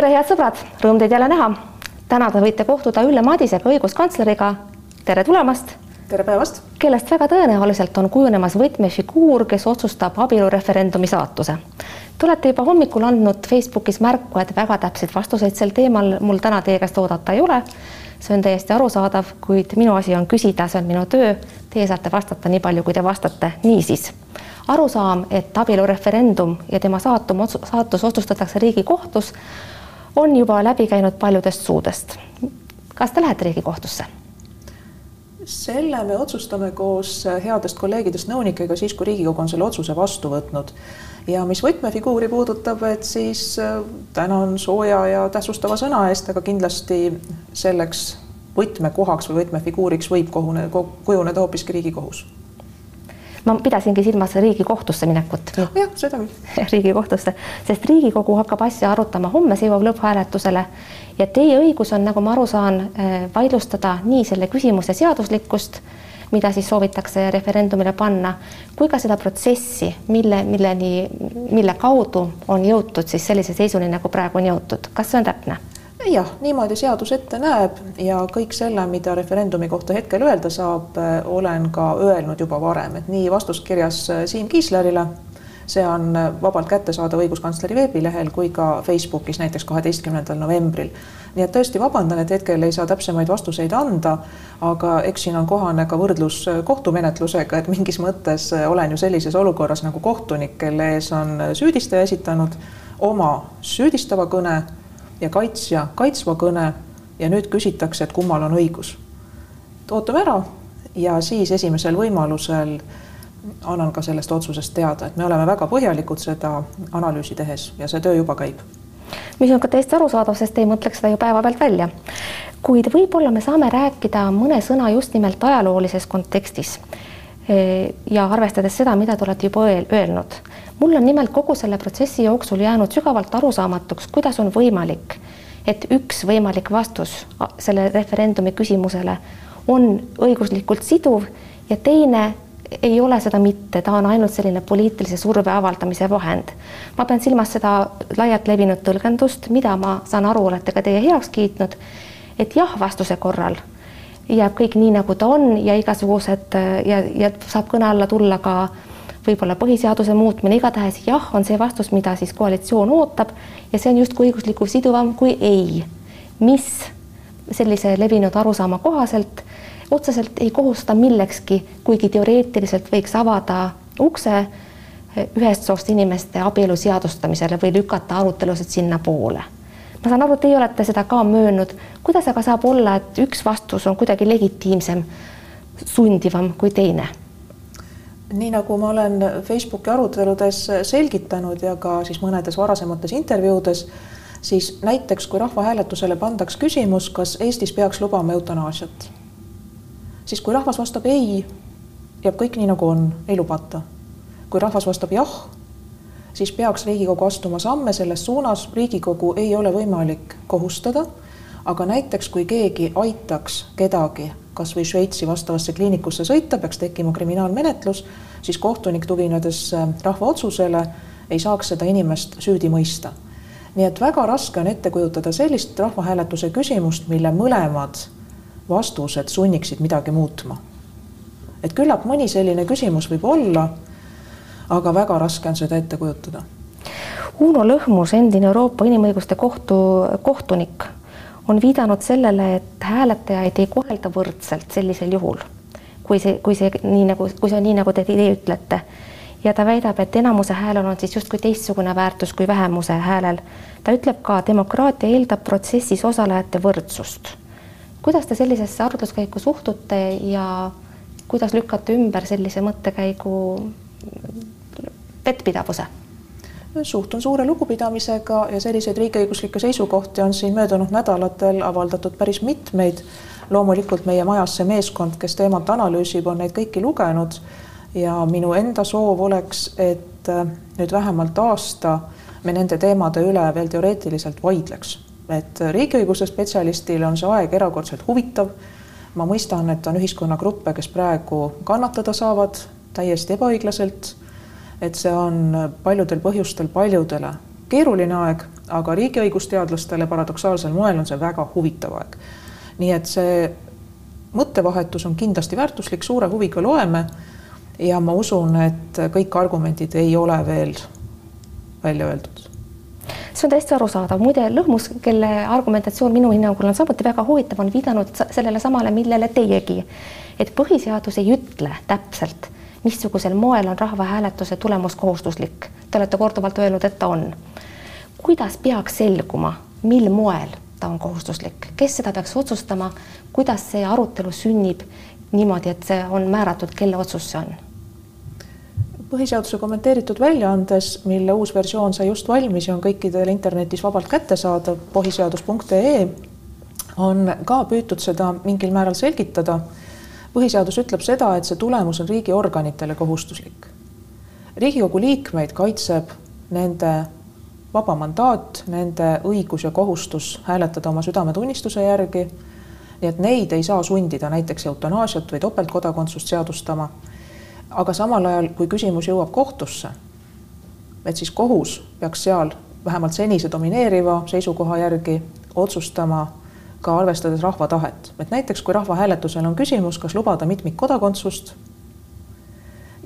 tere, head sõbrad, rõõm teid jälle näha. täna te võite kohtuda Ülle Madisega, õiguskantsleriga. tere tulemast. tere päevast. kellest väga tõenäoliselt on kujunemas võtmefiguur, kes otsustab abielureferendumi saatuse. Te olete juba hommikul andnud Facebookis märku, et väga täpseid vastuseid sel teemal mul täna teie käest oodata ei ole. see on täiesti arusaadav, kuid minu asi on küsida, see on minu töö. Teie saate vastata nii palju, kui te vastate. niisiis arusaam, et abielureferendum ja tema saatum, saatus otsustatakse Riigikohtus, on juba läbi käinud paljudest suudest. kas te lähete Riigikohtusse? selle me otsustame koos headest kolleegidest nõunikega siis, kui Riigikogu on selle otsuse vastu võtnud. ja mis võtmefiguuri puudutab, et siis äh, tänan sooja ja tähtsustava sõna eest, aga kindlasti selleks võtmekohaks või võtmefiguuriks võib kohune, kujuneda hoopiski Riigikohus ma pidasingi silmas Riigikohtusse minekut. jah, seda küll. riigikohtusse, sest Riigikogu hakkab asja arutama homme, see jõuab lõpphääletusele ja teie õigus on, nagu ma aru saan, eh, vaidlustada nii selle küsimuse seaduslikkust, mida siis soovitakse referendumile panna, kui ka seda protsessi, mille, milleni, mille kaudu on jõutud siis sellise seisuni, nagu praegu on jõutud. kas see on täpne? Jah, niimoodi seadus ette näeb ja kõik selle, mida referendumi kohta hetkel öelda saab, äh, olen ka öelnud juba varem, et nii vastuskirjas äh, Siim Kiislerile, see on äh, vabalt kättesaadav õiguskantsleri veebilehel kui ka Facebookis näiteks kaheteistkümnendal novembril. nii et tõesti vabandan, et hetkel ei saa täpsemaid vastuseid anda, aga eks siin on kohane ka võrdlus kohtumenetlusega, et mingis mõttes olen ju sellises olukorras nagu kohtunik, kelle ees on süüdistaja esitanud oma süüdistava kõne ja kaitsja kaitsva kõne ja nüüd küsitakse, et kummal on õigus. ootame ära ja siis esimesel võimalusel annan ka sellest otsusest teada, et me oleme väga põhjalikud seda analüüsi tehes ja see töö juba käib. mis on ka täiesti arusaadav, sest ei mõtleks seda ju päevapealt välja. kuid võib-olla me saame rääkida mõne sõna just nimelt ajaloolises kontekstis. E, ja arvestades seda, mida te olete juba öelnud mul on nimelt kogu selle protsessi jooksul jäänud sügavalt arusaamatuks, kuidas on võimalik, et üks võimalik vastus selle referendumi küsimusele on õiguslikult siduv ja teine ei ole seda mitte, ta on ainult selline poliitilise surve avaldamise vahend. ma pean silmas seda laialt levinud tõlgendust, mida ma saan aru, olete ka teie heaks kiitnud, et jah vastuse korral jääb kõik nii, nagu ta on ja igasugused ja, ja saab kõne alla tulla ka äh, võib-olla põhiseaduse muutmine, igatahes jah, on see vastus, mida siis koalitsioon ootab ja see on justkui õiguslikult siduvam kui ei, mis sellise levinud arusaama kohaselt otseselt ei kohusta millekski, kuigi teoreetiliselt võiks avada ukse ühest soost inimeste abielu seadustamisele või lükata arutelusid sinnapoole. ma saan aru, teie olete seda ka möönnud, kuidas aga saab olla, et üks vastus on kuidagi legitiimsem, sundivam kui teine nii nagu ma olen Facebooki aruteludes selgitanud ja ka siis mõnedes varasemates intervjuudes, siis näiteks kui rahvahääletusele pandaks küsimus, kas Eestis peaks lubama eutanaasiat, siis kui rahvas vastab ei, jääb kõik nii, nagu on, ei lubata. kui rahvas vastab jah, siis peaks Riigikogu astuma samme selles suunas, Riigikogu ei ole võimalik kohustada, aga näiteks kui keegi aitaks kedagi kas või Šveitsi vastavasse kliinikusse sõita, peaks tekkima kriminaalmenetlus, siis kohtunik, tuginedes äh, rahva otsusele, ei saaks seda inimest süüdi mõista. nii et väga raske on ette kujutada sellist rahvahääletuse küsimust, mille mõlemad vastused sunniksid midagi muutma. et küllap mõni selline küsimus võib olla, aga väga raske on seda ette kujutada. Uno Lõhmus, endine Euroopa Inimõiguste Kohtu kohtunik on viidanud sellele, et hääletajaid ei kohelda võrdselt sellisel juhul, kui see, kui see nii nagu, kui see on nii, nagu te teie ütlete. ja ta väidab, et enamuse häälel on siis justkui teistsugune väärtus kui vähemuse häälel. ta ütleb ka, demokraatia eeldab protsessis osalejate võrdsust. kuidas te sellisesse arutluskäiku suhtute ja kuidas lükkate ümber sellise mõttekäigu vettpidavuse? Suhtun suure lugupidamisega ja selliseid riigiõiguslikke seisukohti on siin möödunud nädalatel avaldatud päris mitmeid. loomulikult meie majas see meeskond, kes teemat analüüsib, on neid kõiki lugenud ja minu enda soov oleks, et äh, nüüd vähemalt aasta me nende teemade üle veel teoreetiliselt vaidleks. et riigiõiguse spetsialistile on see aeg erakordselt huvitav. ma mõistan, et on ühiskonnagruppe, kes praegu kannatada saavad täiesti ebaõiglaselt et see on paljudel põhjustel paljudele keeruline aeg, aga riigiõigusteadlastele paradoksaalsel moel on see väga huvitav aeg. nii et see mõttevahetus on kindlasti väärtuslik, suure huviga loeme ja ma usun, et kõik argumendid ei ole veel välja öeldud. See on täiesti arusaadav, muide Lõhmus, kelle argumentatsioon minu hinnangul on samuti väga huvitav, on viidanud sellele samale, millele teiegi, et põhiseadus ei ütle täpselt, missugusel moel on rahvahääletuse tulemus kohustuslik. Te olete korduvalt öelnud, et ta on. kuidas peaks selguma, mil moel ta on kohustuslik, kes seda peaks otsustama, kuidas see arutelu sünnib niimoodi, et see on määratud, kelle otsus see on põhiseaduse kommenteeritud väljaandes, mille uus versioon sai just valmis ja on kõikidel internetis vabalt kättesaadav, põhiseadus.ee, on ka püütud seda mingil määral selgitada. Põhiseadus ütleb seda, et see tulemus on riigiorganitele kohustuslik. riigikogu liikmeid kaitseb nende vaba mandaat, nende õigus ja kohustus hääletada oma südametunnistuse järgi. nii et neid ei saa sundida näiteks eutanaasiat või topeltkodakondsust seadustama aga samal ajal, kui küsimus jõuab kohtusse, et siis kohus peaks seal vähemalt senise domineeriva seisukoha järgi otsustama ka arvestades rahva tahet. et näiteks kui rahvahääletusel on küsimus, kas lubada mitmikkodakondsust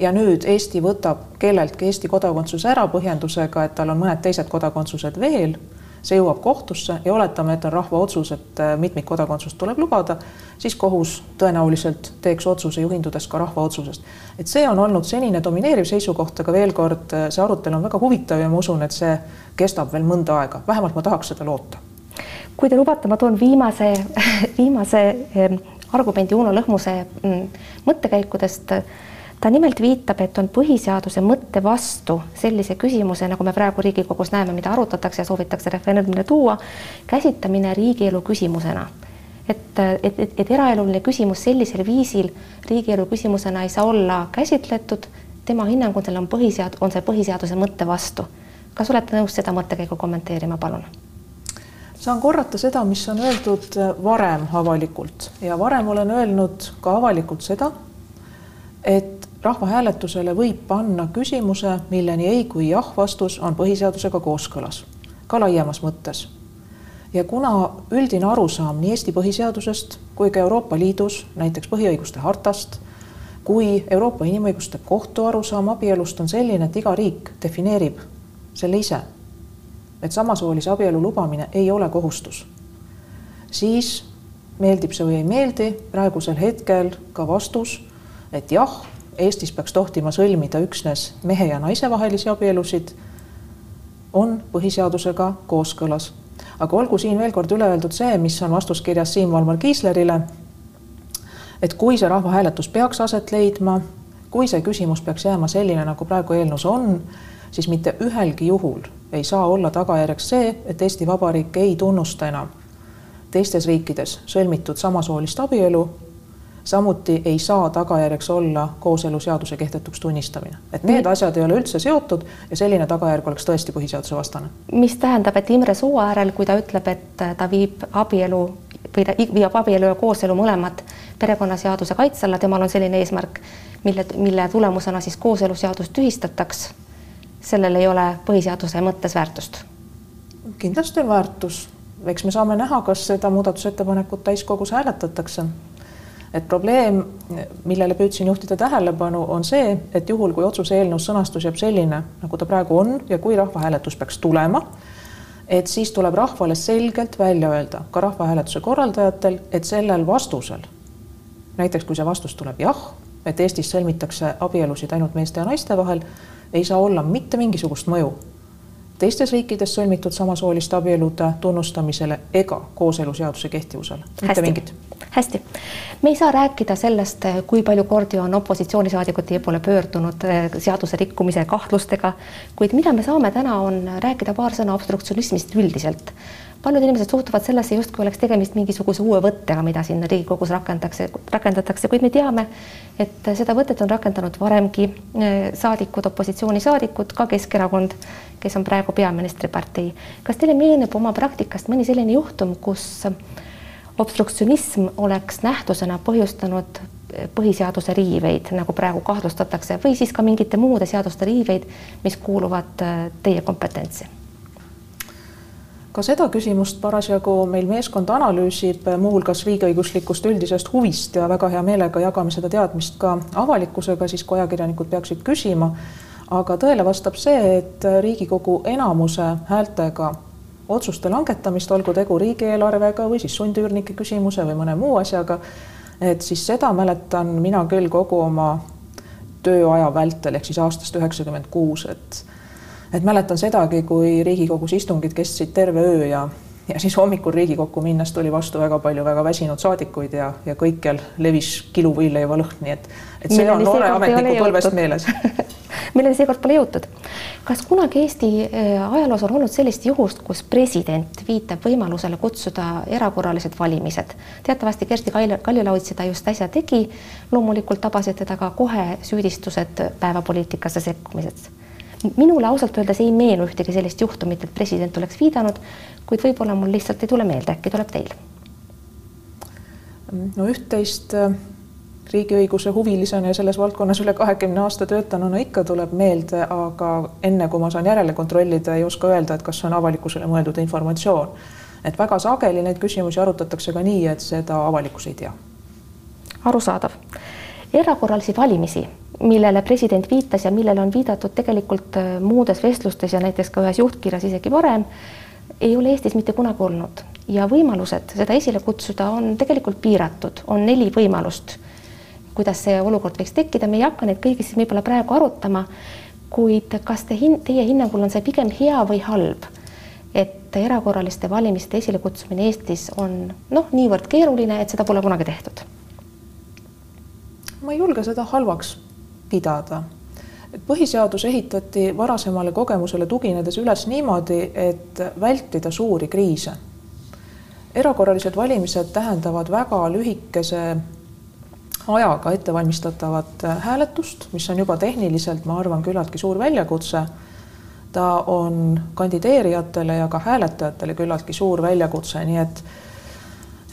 ja nüüd Eesti võtab kelleltki Eesti kodakondsuse ära põhjendusega, et tal on mõned teised kodakondsused veel see jõuab kohtusse ja oletame, et on rahva otsus, et äh, mitmikkodakondsust tuleb lubada, siis kohus tõenäoliselt teeks otsuse, juhindudes ka rahva otsusest. et see on olnud senine domineeriv seisukoht, aga veel kord, äh, see arutelu on väga huvitav ja ma usun, et see kestab veel mõnda aega, vähemalt ma tahaks seda loota. Kui te lubate, ma toon viimase, viimase argumendi Uno Lõhmuse mm, mõttekäikudest ta nimelt viitab, et on põhiseaduse mõtte vastu sellise küsimuse, nagu me praegu Riigikogus näeme, mida arutatakse ja soovitakse referendumile tuua, käsitlemine riigielu küsimusena. et, et, et, et eraeluline küsimus sellisel viisil riigielu küsimusena ei saa olla käsitletud, tema hinnangul on põhisead-, on see põhiseaduse mõtte vastu. kas olete nõus seda mõttekäigu kommenteerima, palun? Saan korrata seda, mis on öeldud varem avalikult ja varem olen öelnud ka avalikult seda, et rahvahääletusele võib panna küsimuse, mille nii ei kui jah vastus on põhiseadusega kooskõlas, ka laiemas mõttes. ja kuna üldine arusaam nii Eesti põhiseadusest kui ka Euroopa Liidus, näiteks põhiõiguste hartast, kui Euroopa Inimõiguste Kohtu arusaam abielust on selline, et iga riik defineerib selle ise, et samasoolise abielu lubamine ei ole kohustus, siis meeldib see või ei meeldi, praegusel hetkel ka vastus, et jah Eestis peaks tohtima sõlmida üksnes mehe ja naise vahelisi abielusid, on põhiseadusega kooskõlas. aga olgu siin veel kord üle öeldud see, mis on vastuskirjas Siim Valmar Kiislerile, et kui see rahvahääletus peaks aset leidma, kui see küsimus peaks jääma selline, nagu praegu eelnõus on, siis mitte ühelgi juhul ei saa olla tagajärjeks see, et Eesti Vabariik ei tunnusta enam teistes riikides sõlmitud samasoolist abielu samuti ei saa tagajärjeks olla kooseluseaduse kehtetuks tunnistamine. et need asjad ei ole üldse seotud ja selline tagajärg oleks tõesti põhiseaduse vastane. mis tähendab, et Imre Sooäärel, kui ta ütleb, et ta viib abielu või ta viib abielu ja kooselu mõlemad perekonnaseaduse kaitse alla, temal on selline eesmärk, mille, mille tulemusena siis kooseluseadus tühistataks, sellel ei ole põhiseaduse mõttes väärtust? kindlasti on väärtus, eks me saame näha, kas seda muudatusettepanekut täiskogus hääletatakse et probleem, millele püüdsin juhtida tähelepanu, on see, et juhul, kui otsuse eelnõus sõnastus jääb selline, nagu ta praegu on ja kui rahvahääletus peaks tulema, et siis tuleb rahvale selgelt välja öelda, ka rahvahääletuse korraldajatel, et sellel vastusel, näiteks kui see vastus tuleb jah, et Eestis sõlmitakse abielusid ainult meeste ja naiste vahel, ei saa olla mitte mingisugust mõju teistes riikides sõlmitud samasooliste abielude tunnustamisele ega kooseluseaduse kehtivusele, mitte mingit. Hästi, me ei saa rääkida sellest, kui palju kordi on opositsioonisaadikud teie poole pöördunud eh, seaduse rikkumise kahtlustega, kuid mida me saame täna, on rääkida paar sõna obstruktsionismist üldiselt. Paljud inimesed suhtuvad sellesse justkui oleks tegemist mingisuguse uue võttega, mida siin Riigikogus rakendatakse, rakendatakse, kuid me teame, et seda võtet on rakendanud varemgi eh, saadikud, opositsioonisaadikud, ka Keskerakond, kes on praegu peaministripartei. kas teile meenub oma praktikast mõni selline juhtum, kus obstruktsionism oleks nähtusena põhjustanud põhiseaduse riiveid, nagu praegu kahtlustatakse, või siis ka mingite muude seaduste riiveid, mis kuuluvad äh, teie kompetentsi? Ka seda küsimust parasjagu meil meeskond analüüsib muuhulgas riigiõiguslikust üldisest huvist ja väga hea meelega jagame seda teadmist ka avalikkusega, siis kui ajakirjanikud peaksid küsima. aga tõele vastab see, et Riigikogu enamuse häältega otsuste langetamist, olgu tegu riigieelarvega või siis sundüürnike küsimuse või mõne muu asjaga, et siis seda mäletan mina küll kogu oma tööaja vältel ehk siis aastast üheksakümmend kuus, et et mäletan sedagi, kui Riigikogus istungid kestsid terve öö ja, ja siis hommikul Riigikokku minnes tuli vastu väga palju väga väsinud saadikuid ja, ja kõikjal levis kiluvõileiva lõhn, nii et, et see on noore ametniku põlvest meeles milleni seekord pole jõutud. kas kunagi Eesti äh, ajaloos on olnud sellist juhust, kus president viitab võimalusele kutsuda erakorralised valimised? teatavasti Kersti Kaljulaid seda just äsja tegi. loomulikult tabasid teda ka kohe süüdistused päevapoliitikasse sekkumises. Minule ausalt öeldes ei meenu ühtegi sellist juhtumit, et president oleks viidanud, kuid võib-olla mul lihtsalt ei tule meelde, äkki tuleb teil? no üht-teist äh, riigiõiguse huvilisena ja selles valdkonnas üle kahekümne aasta töötanuna ikka tuleb meelde, aga enne kui ma saan järele kontrollida, ei oska öelda, et kas see on avalikkusele mõeldud informatsioon. et väga sageli neid küsimusi arutatakse ka nii, et seda avalikkus ei tea. arusaadav. Erakorralisi valimisi, millele president viitas ja millele on viidatud tegelikult äh, muudes vestlustes ja näiteks ka ühes juhtkirjas isegi varem, ei ole Eestis mitte kunagi olnud. Ja võimalused seda esile kutsuda on tegelikult piiratud, on neli võimalust, kuidas see olukord võiks tekkida, me ei hakka neid kõigi siin võib-olla praegu arutama, kuid kas te hin-, teie hinnangul on see pigem hea või halb, et erakorraliste valimiste esilekutsumine Eestis on noh, niivõrd keeruline, et seda pole kunagi tehtud? Ma ei julge seda halvaks pidada. põhiseadus ehitati varasemale kogemusele tuginedes üles niimoodi, et vältida suuri kriise. erakorralised valimised tähendavad väga lühikese ajaga ettevalmistatavat hääletust, mis on juba tehniliselt, ma arvan, küllaltki suur väljakutse. ta on kandideerijatele ja ka hääletajatele küllaltki suur väljakutse, nii et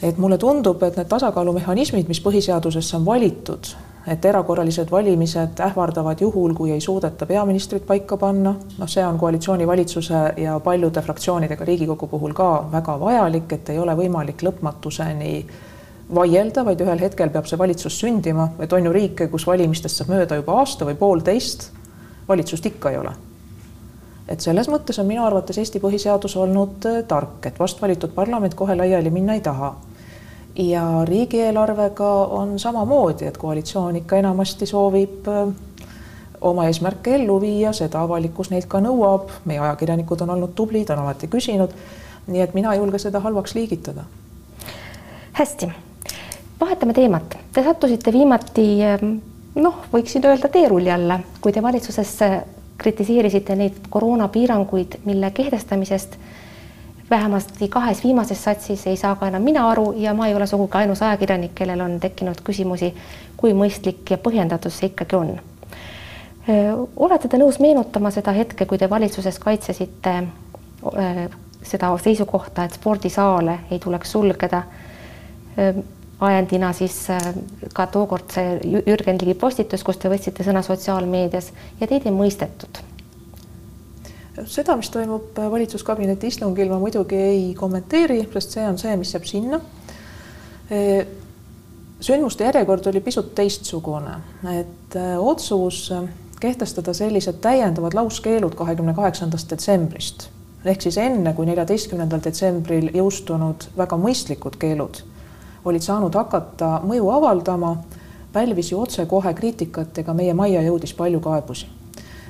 et mulle tundub, et need tasakaalumehhanismid, mis põhiseadusesse on valitud, et erakorralised valimised ähvardavad juhul, kui ei suudeta peaministrit paika panna, noh, see on koalitsioonivalitsuse ja paljude fraktsioonidega Riigikogu puhul ka väga vajalik, et ei ole võimalik lõpmatuseni vaielda, vaid ühel hetkel peab see valitsus sündima, et on ju riike, kus valimistest saab mööda juba aasta või poolteist, valitsust ikka ei ole. et selles mõttes on minu arvates Eesti põhiseadus olnud tark, et vast valitud parlament kohe laiali minna ei taha ja riigieelarvega on samamoodi, et koalitsioon ikka enamasti soovib äh, oma eesmärke ellu viia, seda avalikkus neilt ka nõuab, meie ajakirjanikud on olnud tublid, on alati küsinud. nii et mina ei julge seda halvaks liigitada. hästi, vahetame teemat. Te sattusite viimati noh, võiksin öelda teerulli alla, kui te valitsuses kritiseerisite neid koroonapiiranguid, mille kehtestamisest vähemasti kahes viimases satsis ei saa ka enam mina aru ja ma ei ole sugugi ainus ajakirjanik, kellel on tekkinud küsimusi, kui mõistlik ja põhjendatud see ikkagi on. olete te nõus meenutama seda hetke, kui te valitsuses kaitsesite seda seisukohta, et spordisaale ei tuleks sulgeda? ajendina siis ka tookord see Jürgen Ligi postitus, kus te võtsite sõna sotsiaalmeedias ja teid ei mõistetud seda, mis toimub valitsuskabineti istungil, ma muidugi ei kommenteeri, sest see on see, mis jääb sinna. sündmuste järjekord oli pisut teistsugune, et otsus kehtestada sellised täiendavad lauskeelud kahekümne kaheksandast detsembrist. Ehk siis enne, kui neljateistkümnendal detsembril jõustunud väga mõistlikud keelud olid saanud hakata mõju avaldama, pälvis ju otsekohe kriitikat, ega meie majja jõudis palju kaebusi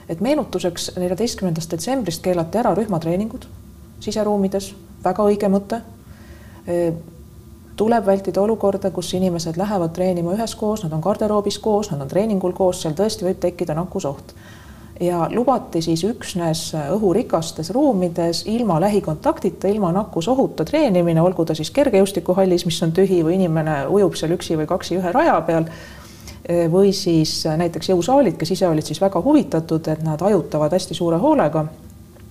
et meenutuseks neljateistkümnendast detsembrist keelati ära rühmatreeningud siseruumides, väga õige mõte. tuleb vältida olukorda, kus inimesed lähevad treenima üheskoos, nad on garderoobis koos, nad on treeningul koos, seal tõesti võib tekkida nakkusoht. ja lubati siis üksnes õhurikastes ruumides ilma lähikontaktita, ilma nakkusohuta treenimine, olgu ta siis kergejõustikuhallis, mis on tühi või inimene ujub seal üksi või kaksi ühe raja peal või siis näiteks jõusaalid, kes ise olid siis väga huvitatud, et nad hajutavad hästi suure hoolega.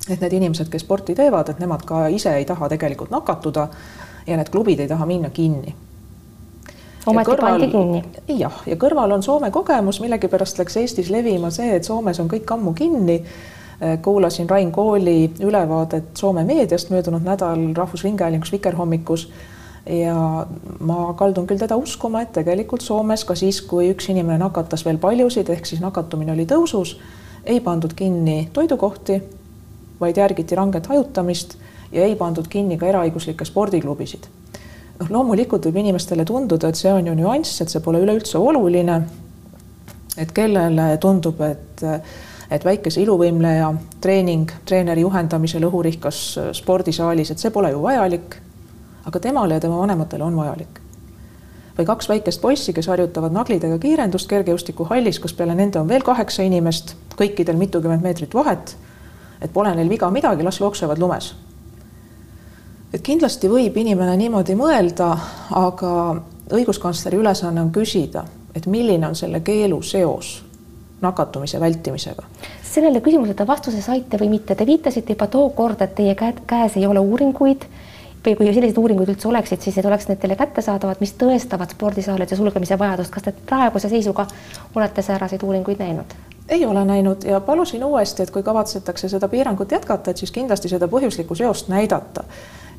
et need inimesed, kes sporti teevad, et nemad ka ise ei taha tegelikult nakatuda ja need klubid ei taha minna kinni. ometi pandi kinni. jah, ja kõrval on Soome kogemus, millegipärast läks Eestis levima see, et Soomes on kõik ammu kinni kuulasin Rain Kooli ülevaadet Soome meediast möödunud nädal Rahvusringhäälingus Vikerhommikus ja ma kaldun küll teda uskuma, et tegelikult Soomes ka siis, kui üks inimene nakatas veel paljusid, ehk siis nakatumine oli tõusus, ei pandud kinni toidukohti, vaid järgiti ranget hajutamist ja ei pandud kinni ka eraõiguslikke spordiklubisid. noh, loomulikult võib inimestele tunduda, et see on ju nüanss, et see pole üleüldse oluline. et kellele tundub, et, et väikese iluvõimleja treening treeneri juhendamisel õhurihkas spordisaalis, et see pole ju vajalik aga temale ja tema vanematele on vajalik. või kaks väikest poissi, kes harjutavad naglidega kiirendust kergejõustikuhallis, kus peale nende on veel kaheksa inimest, kõikidel mitukümmend meetrit vahet, et pole neil viga midagi, las jooksevad lumes. et kindlasti võib inimene niimoodi mõelda, aga õiguskantsleri ülesanne on küsida, et milline on selle keelu seos nakatumise vältimisega sellele küsimusele te vastuse saite või mitte, te viitasite juba tookord, et teie käes ei ole uuringuid või kui selliseid uuringuid üldse oleksid, siis need oleks need teile kättesaadavad, mis tõestavad spordisaalide sulgemise vajadust. kas te praeguse seisuga olete sääraseid uuringuid näinud? ei ole näinud ja palusin uuesti, et kui kavatsetakse seda piirangut jätkata, et siis kindlasti seda põhjuslikku seost näidata.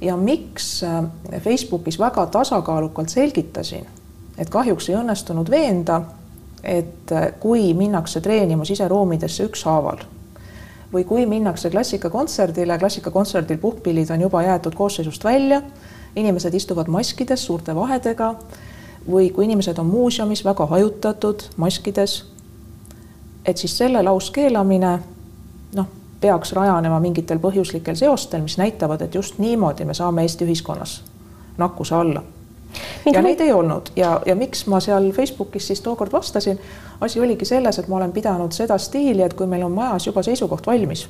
ja miks äh, Facebookis väga tasakaalukalt selgitasin, et kahjuks ei õnnestunud veenda, et äh, kui minnakse treenima siseruumidesse ükshaaval või kui minnakse klassikakontserdile, klassikakontserdil puhkpillid on juba jäetud koosseisust välja, inimesed istuvad maskides suurte vahedega või kui inimesed on muuseumis väga hajutatud maskides, et siis selle lauskeelamine noh, peaks rajanema mingitel põhjuslikel seostel, mis näitavad, et just niimoodi me saame Eesti ühiskonnas nakkuse alla ja neid ei olnud ja, ja miks ma seal Facebookis siis tookord vastasin, asi oligi selles, et ma olen pidanud seda stiili, et kui meil on majas juba seisukoht valmis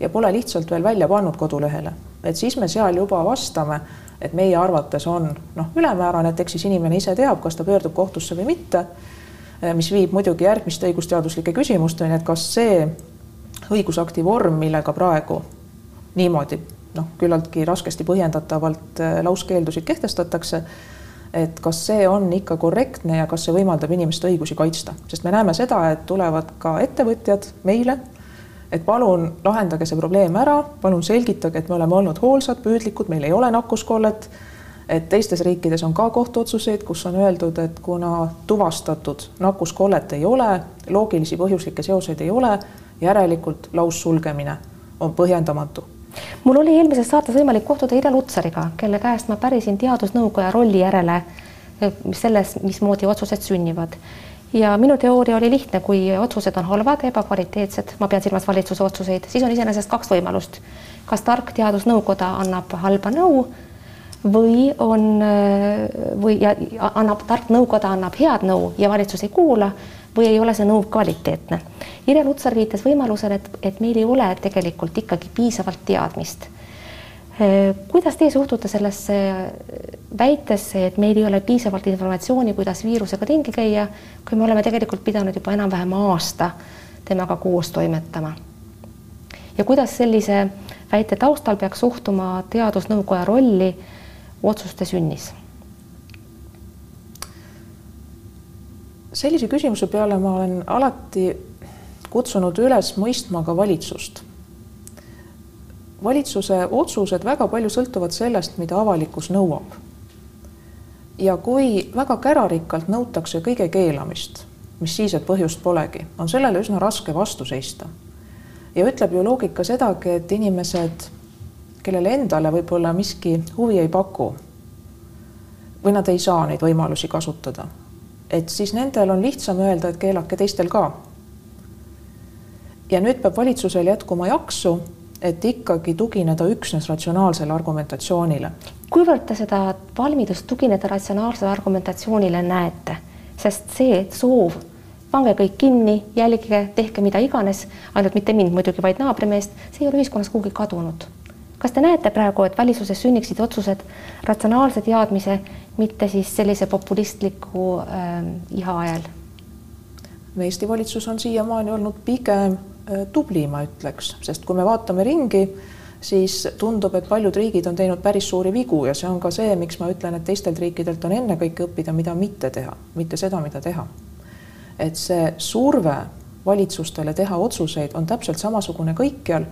ja pole lihtsalt veel välja pannud kodulehele, et siis me seal juba vastame, et meie arvates on noh, ülemäärane, et eks siis inimene ise teab, kas ta pöördub kohtusse või mitte. mis viib muidugi järgmiste õigusteaduslike küsimusteni, et kas see õigusakti vorm, millega praegu niimoodi noh, küllaltki raskesti põhjendatavalt äh, lauskeeldusid kehtestatakse, et kas see on ikka korrektne ja kas see võimaldab inimeste õigusi kaitsta, sest me näeme seda, et tulevad ka ettevõtjad meile, et palun lahendage see probleem ära, palun selgitage, et me oleme olnud hoolsad, püüdlikud, meil ei ole nakkuskollet, et teistes riikides on ka kohtuotsuseid, kus on öeldud, et kuna tuvastatud nakkuskollet ei ole, loogilisi põhjuslikke seoseid ei ole, järelikult laussulgemine on põhjendamatu mul oli eelmises saates võimalik kohtuda Irja Lutsariga, kelle käest ma pärisin teadusnõukoja rolli järele eh, selles, mismoodi otsused sünnivad. ja minu teooria oli lihtne, kui otsused on halvad, ebakvaliteetsed, ma pean silmas valitsuse otsuseid, siis on iseenesest kaks võimalust. kas tark teadusnõukoda annab halba nõu või on eh, või ja annab tark nõukoda annab head nõu ja valitsus ei kuula või ei ole see nõu kvaliteetne. Irja Lutsar viitas võimalusele, et, et meil ei ole tegelikult ikkagi piisavalt teadmist. kuidas teie suhtute sellesse väitesse, et meil ei ole piisavalt informatsiooni, kuidas viirusega ringi käia, kui me oleme tegelikult pidanud juba enam-vähem aasta temaga koos toimetama? ja kuidas sellise väite taustal peaks suhtuma teadusnõukoja rolli otsuste sünnis sellise küsimuse peale ma olen alati kutsunud üles mõistma ka valitsust. valitsuse otsused väga palju sõltuvad sellest, mida avalikkus nõuab. ja kui väga kärarikkalt nõutakse kõige keelamist, mis siis, et põhjust polegi, on sellele üsna raske vastu seista. ja ütleb ju loogika sedagi, et inimesed, kellele endale võib-olla miski huvi ei paku või nad ei saa neid võimalusi kasutada et siis nendel on lihtsam öelda, et keelake teistel ka. ja nüüd peab valitsusel jätkuma jaksu, et ikkagi tugineda üksnes ratsionaalsele argumentatsioonile. kuivõrd te seda valmidust tugineda ratsionaalsele argumentatsioonile näete, sest see soov, pange kõik kinni, jälgige, tehke mida iganes, ainult mitte mind muidugi, vaid naabrimeest, see ei ole ühiskonnas kuhugi kadunud kas te näete praegu, et valitsuses sünniksid otsused ratsionaalse teadmise, mitte siis sellise populistliku äh, iha ajal? Eesti valitsus on siiamaani olnud pigem äh, tubli, ma ütleks, sest kui me vaatame ringi, siis tundub, et paljud riigid on teinud päris suuri vigu ja see on ka see, miks ma ütlen, et teistelt riikidelt on ennekõike õppida, mida mitte teha, mitte seda, mida teha. et see surve valitsustele teha otsuseid on täpselt samasugune kõikjal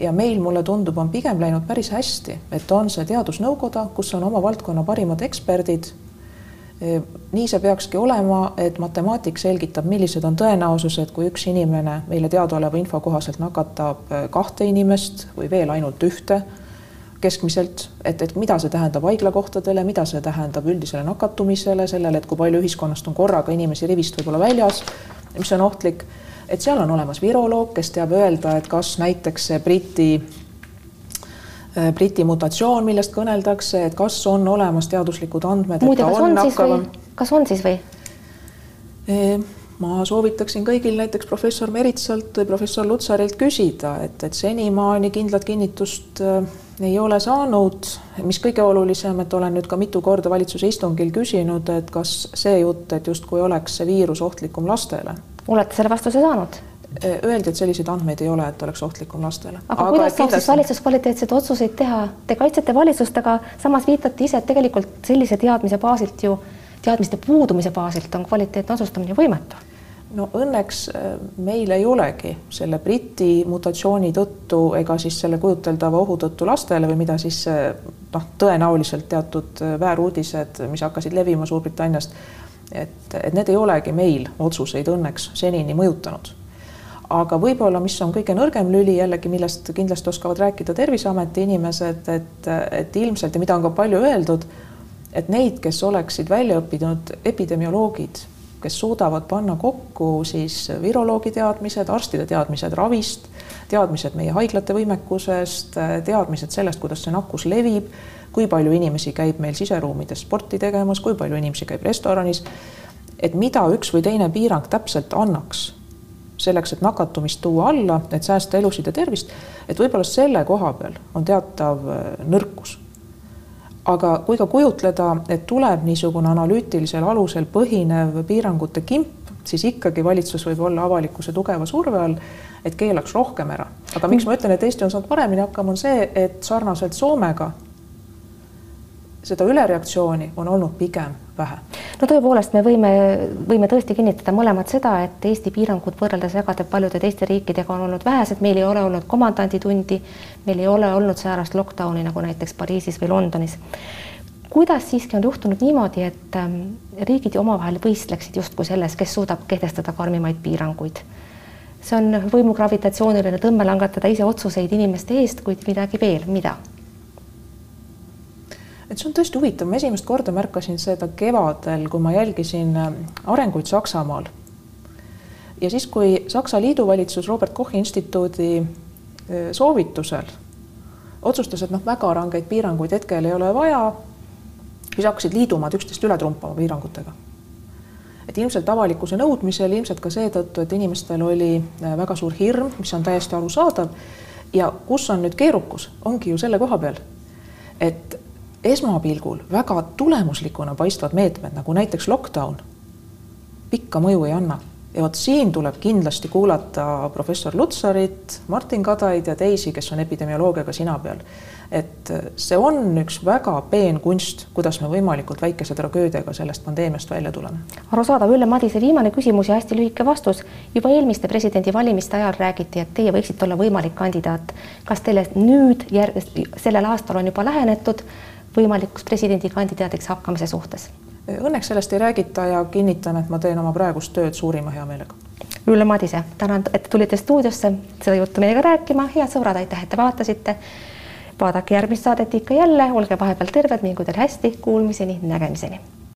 ja meil, mulle tundub, on pigem läinud päris hästi, et on see teadusnõukoda, kus on oma valdkonna parimad eksperdid. nii see peakski olema, et matemaatik selgitab, millised on tõenäosused, kui üks inimene meile teadaoleva info kohaselt nakatab kahte inimest või veel ainult ühte keskmiselt, et, et mida see tähendab haiglakohtadele, mida see tähendab üldisele nakatumisele, sellele, et kui palju ühiskonnast on korraga inimesi rivist võib-olla väljas, mis on ohtlik et seal on olemas viroloog, kes teab öelda, et kas näiteks see Briti äh, Briti mutatsioon, millest kõneldakse, et kas on olemas teaduslikud andmed, et ta on, on nakkavam. kas on siis või? ma soovitaksin kõigil näiteks professor Meritsalt või professor Lutsarilt küsida, et, et senimaani kindlat kinnitust äh, ei ole saanud, mis kõige olulisem, et olen nüüd ka mitu korda valitsuse istungil küsinud, et kas see jutt, et justkui oleks see viirus ohtlikum lastele olete selle vastuse saanud? Öeldi, et selliseid andmeid ei ole, et oleks ohtlikum lastele. aga, kuidas saab siis valitsus kvaliteetseid otsuseid teha? Te kaitsete valitsust, aga samas viitate ise, et tegelikult sellise teadmise baasilt ju, teadmiste puudumise baasilt on kvaliteetne otsustamine võimatu no õnneks meil ei olegi selle Briti mutatsiooni tõttu ega siis selle kujuteldava ohu tõttu lastele või mida siis noh, tõenäoliselt teatud vääruudised, mis hakkasid levima Suurbritanniast, et, et need ei olegi meil otsuseid õnneks senini mõjutanud. aga võib-olla, mis on kõige nõrgem lüli jällegi, millest kindlasti oskavad rääkida Terviseameti inimesed, et, et ilmselt ja mida on ka palju öeldud, et neid, kes oleksid välja õppinud epidemioloogid, kes suudavad panna kokku siis viroloogi teadmised, arstide teadmised ravist, teadmised meie haiglate võimekusest, teadmised sellest, kuidas see nakkus levib kui palju inimesi käib meil siseruumides sporti tegemas, kui palju inimesi käib restoranis, et mida üks või teine piirang täpselt annaks selleks, et nakatumist tuua alla, et säästa elusid ja tervist, et võib-olla selle koha peal on teatav äh, nõrkus. aga kui ka kujutleda, et tuleb niisugune analüütilisel alusel põhinev piirangute kimp, siis ikkagi valitsus võib olla avalikkuse tugeva surve all, et keelaks rohkem ära. aga miks ma ütlen, et Eesti on saanud paremini hakkama, on see, et sarnaselt Soomega seda ülereaktsiooni on olnud pigem vähe. no tõepoolest, me võime, võime tõesti kinnitada mõlemad seda, et Eesti piirangud võrreldes väga paljude teiste riikidega on olnud vähesed, meil ei ole olnud komandanditundi, meil ei ole olnud säärast lockdowni nagu näiteks Pariisis või Londonis. kuidas siiski on juhtunud niimoodi, et ähm, riigid omavahel võistleksid justkui selles, kes suudab kehtestada karmimaid piiranguid? see on võimu gravitatsiooniline tõmme langetada ise otsuseid inimeste eest, kuid midagi veel, mida? Et see on tõesti huvitav, ma esimest korda märkasin seda kevadel, kui ma jälgisin äh, arenguid Saksamaal. ja siis, kui Saksa liiduvalitsus Robert Kochi instituudi äh, soovitusel otsustas, et noh, väga rangeid piiranguid hetkel ei ole vaja, siis hakkasid liidumaad üksteist üle trumpama piirangutega. et ilmselt avalikkuse nõudmisel, ilmselt ka seetõttu, et inimestel oli äh, väga suur hirm, mis on täiesti arusaadav ja kus on nüüd keerukus, ongi ju selle koha peal, et esmapilgul väga tulemuslikuna paistvad meetmed, nagu näiteks lockdown, pikka mõju ei anna. ja vot siin tuleb kindlasti kuulata professor Lutsarit, Martin Kadaid ja teisi, kes on epidemioloogiaga sina peal. et see on üks väga peen kunst, kuidas me võimalikult väikese tragöödiaga sellest pandeemiast välja tuleme. arusaadav, Ülle Madise viimane küsimus ja hästi lühike vastus. juba eelmiste presidendivalimiste ajal räägiti, et teie võiksite olla võimalik kandidaat. kas teile nüüd järg-, sellel aastal on juba lähenetud võimalikuks presidendikandidaadiks hakkamise suhtes? Õnneks sellest ei räägita ja kinnitan, et ma teen oma praegust tööd suurima heameelega. Ülle Madise, tänan, et tulite stuudiosse seda juttu meiega rääkima, head sõbrad, aitäh, et te vaatasite. vaadake järgmist saadet ikka jälle, olge vahepeal terved, mingu teil hästi, kuulmiseni, nägemiseni